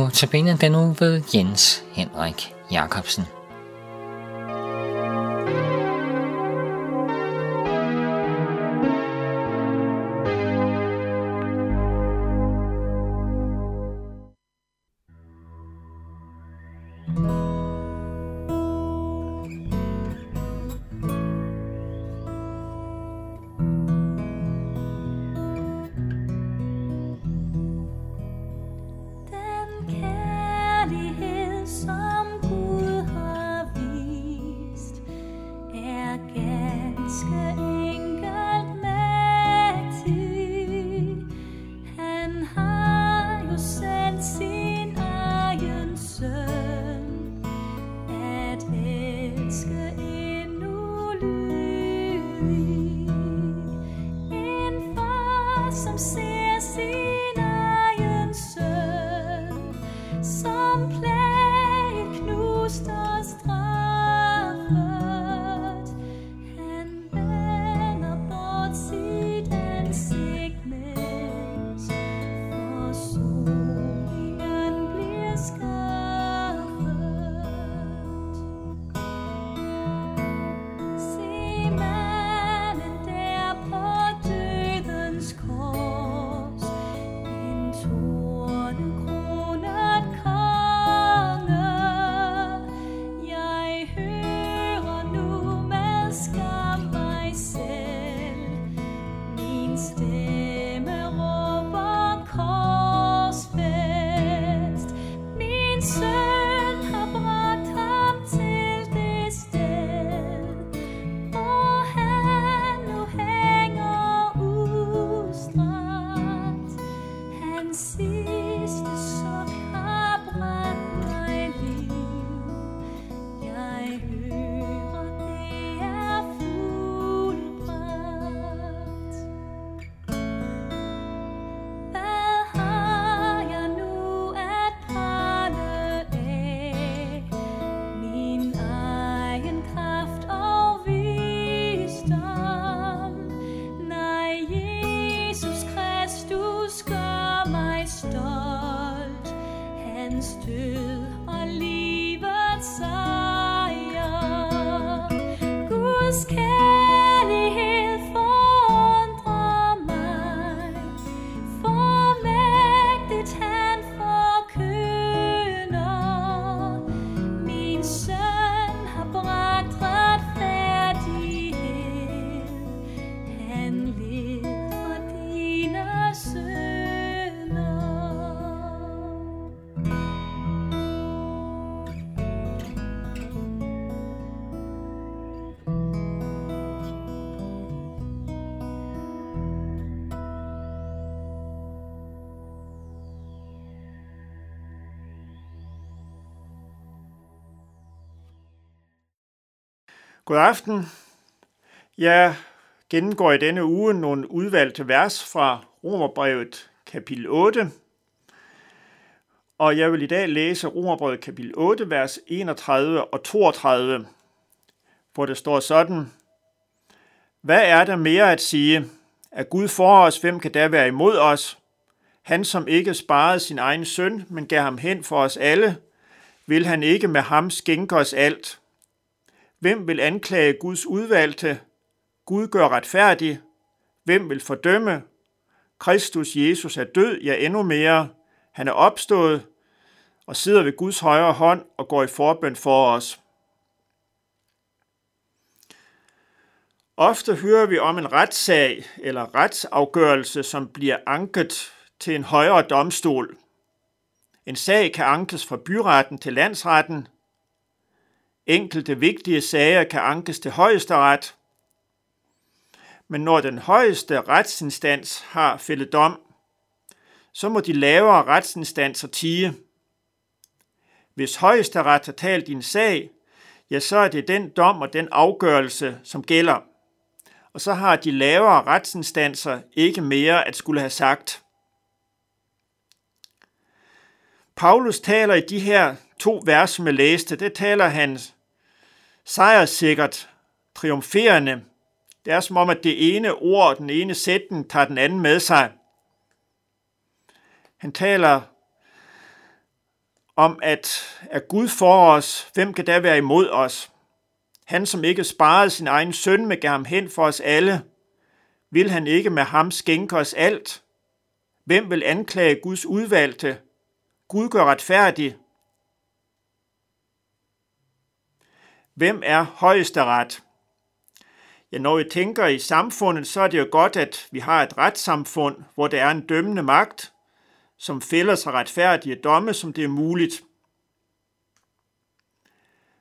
Notabene tabiner den nu ved Jens Henrik Jacobsen. dødens død og livets sejr. Guds kærlighed forundrer mig, for mægtigt han forkynder. Min søn har bragt retfærdighed, han. God aften. Jeg gennemgår i denne uge nogle udvalgte vers fra Romerbrevet kapitel 8. Og jeg vil i dag læse Romerbrevet kapitel 8, vers 31 og 32, hvor det står sådan. Hvad er der mere at sige? Er Gud for os, hvem kan da være imod os? Han, som ikke sparede sin egen søn, men gav ham hen for os alle, vil han ikke med ham skænke os alt – Hvem vil anklage Guds udvalgte? Gud gør retfærdig. Hvem vil fordømme? Kristus Jesus er død, ja endnu mere. Han er opstået og sidder ved Guds højre hånd og går i forbøn for os. Ofte hører vi om en retssag eller retsafgørelse, som bliver anket til en højere domstol. En sag kan ankes fra byretten til landsretten, Enkelte vigtige sager kan ankes til højesteret, men når den højeste retsinstans har fældet dom, så må de lavere retsinstanser tige. Hvis højesteret har talt din sag, ja, så er det den dom og den afgørelse, som gælder. Og så har de lavere retsinstanser ikke mere at skulle have sagt. Paulus taler i de her to vers, som jeg læste, det taler han sejrsikkert, triumferende. Det er som om, at det ene ord, den ene sætning, tager den anden med sig. Han taler om, at er Gud for os, hvem kan da være imod os? Han, som ikke sparede sin egen søn, med gav ham hen for os alle. Vil han ikke med ham skænke os alt? Hvem vil anklage Guds udvalgte? Gud gør retfærdig. Hvem er højesteret? Ja, når vi tænker i samfundet, så er det jo godt, at vi har et retssamfund, hvor der er en dømmende magt, som fælder sig retfærdige domme, som det er muligt.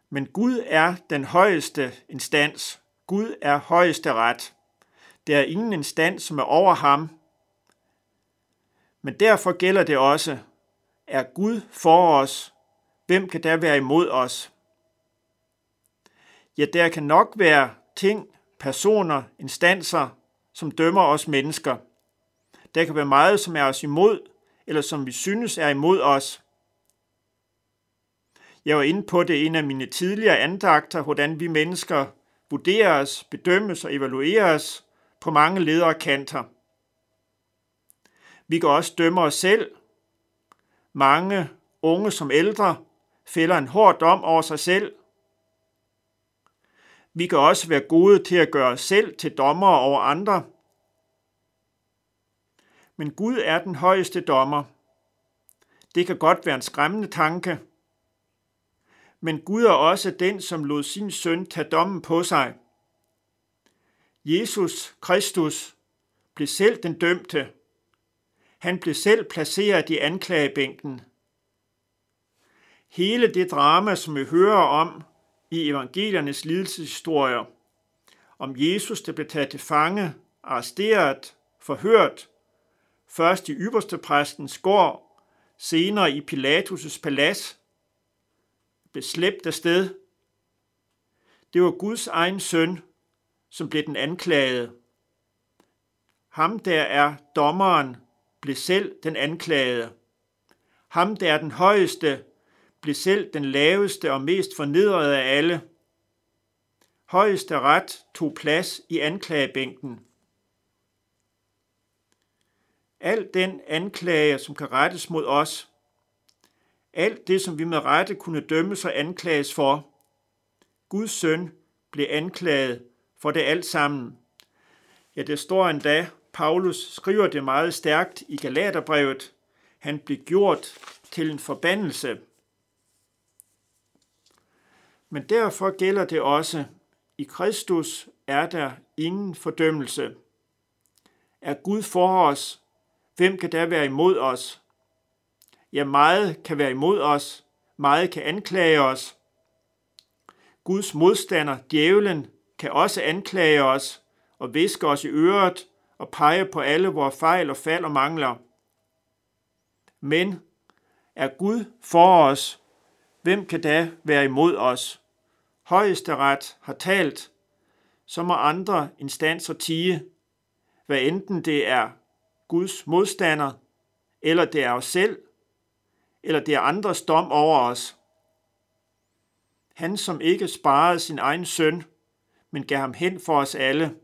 Men Gud er den højeste instans. Gud er højeste ret. Der er ingen instans, som er over ham. Men derfor gælder det også, er Gud for os, hvem kan der være imod os? Ja, der kan nok være ting, personer, instanser, som dømmer os mennesker. Der kan være meget, som er os imod, eller som vi synes er imod os. Jeg var inde på det i en af mine tidligere andagter, hvordan vi mennesker vurderes, bedømmes og evalueres på mange ledere kanter. Vi kan også dømme os selv. Mange unge som ældre fælder en hård dom over sig selv. Vi kan også være gode til at gøre os selv til dommer over andre. Men Gud er den højeste dommer. Det kan godt være en skræmmende tanke. Men Gud er også den, som lod sin søn tage dommen på sig. Jesus Kristus blev selv den dømte. Han blev selv placeret i anklagebænken. Hele det drama, som vi hører om i evangeliernes lidelseshistorier, om Jesus, der blev taget til fange, arresteret, forhørt, først i ypperste præstens gård, senere i Pilatus' palads, blev slæbt afsted. Det var Guds egen søn, som blev den anklagede. Ham, der er dommeren, blev selv den anklagede. Ham, der er den højeste, blev selv den laveste og mest fornedrede af alle. Højeste ret tog plads i anklagebænken. Al den anklage, som kan rettes mod os, alt det, som vi med rette kunne dømmes og anklages for, Guds søn blev anklaget for det alt sammen. Ja, det står endda, Paulus skriver det meget stærkt i Galaterbrevet, han blev gjort til en forbandelse. Men derfor gælder det også, i Kristus er der ingen fordømmelse. Er Gud for os, hvem kan der være imod os? Ja, meget kan være imod os, meget kan anklage os. Guds modstander, djævlen, kan også anklage os og viske os i øret og pege på alle vores fejl og fald og mangler. Men er Gud for os, hvem kan da være imod os? Højesteret har talt, så må andre instanser tige, hvad enten det er Guds modstander, eller det er os selv, eller det er andres dom over os. Han, som ikke sparede sin egen søn, men gav ham hen for os alle,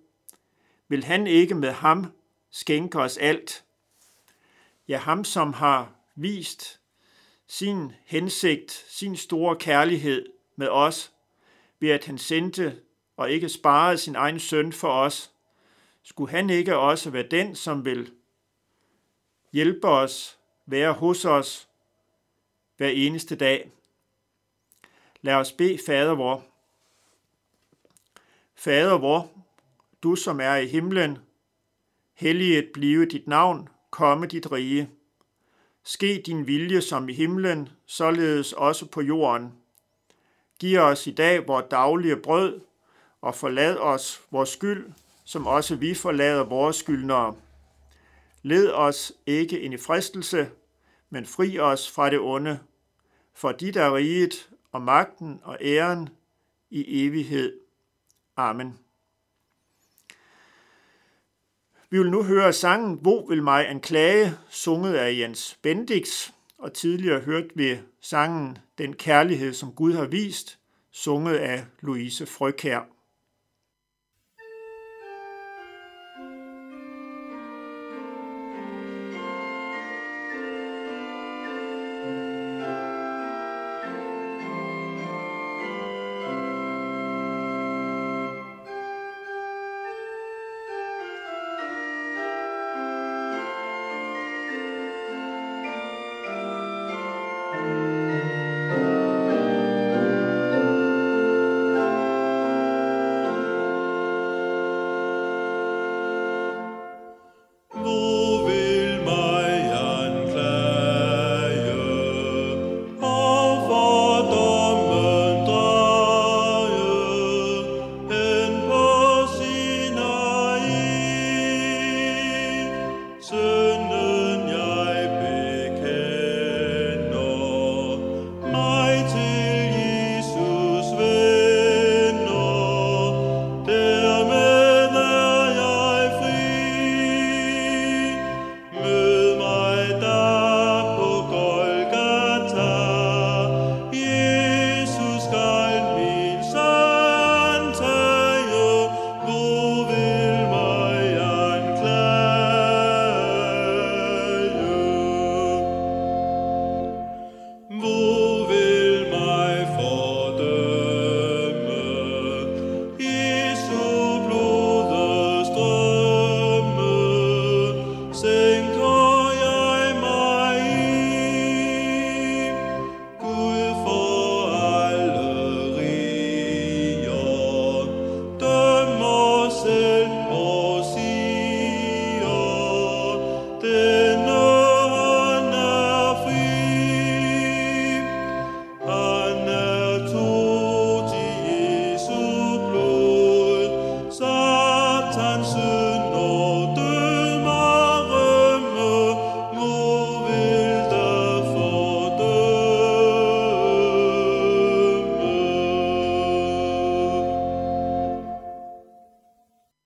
vil han ikke med ham skænke os alt. Ja, ham, som har vist sin hensigt, sin store kærlighed med os, ved at han sendte og ikke sparede sin egen søn for os, skulle han ikke også være den, som vil hjælpe os, være hos os hver eneste dag. Lad os bede Fader vor. Fader vor, du som er i himlen, helliget blive dit navn, komme dit rige. Ske din vilje som i himlen, således også på jorden. Giv os i dag vores daglige brød, og forlad os vores skyld, som også vi forlader vores skyldnere. Led os ikke ind i fristelse, men fri os fra det onde. For dit er riget og magten og æren i evighed. Amen. Vi vil nu høre sangen Hvor vil mig anklage, sunget af Jens Bendix, og tidligere hørte vi sangen Den kærlighed, som Gud har vist, sunget af Louise Frøkær.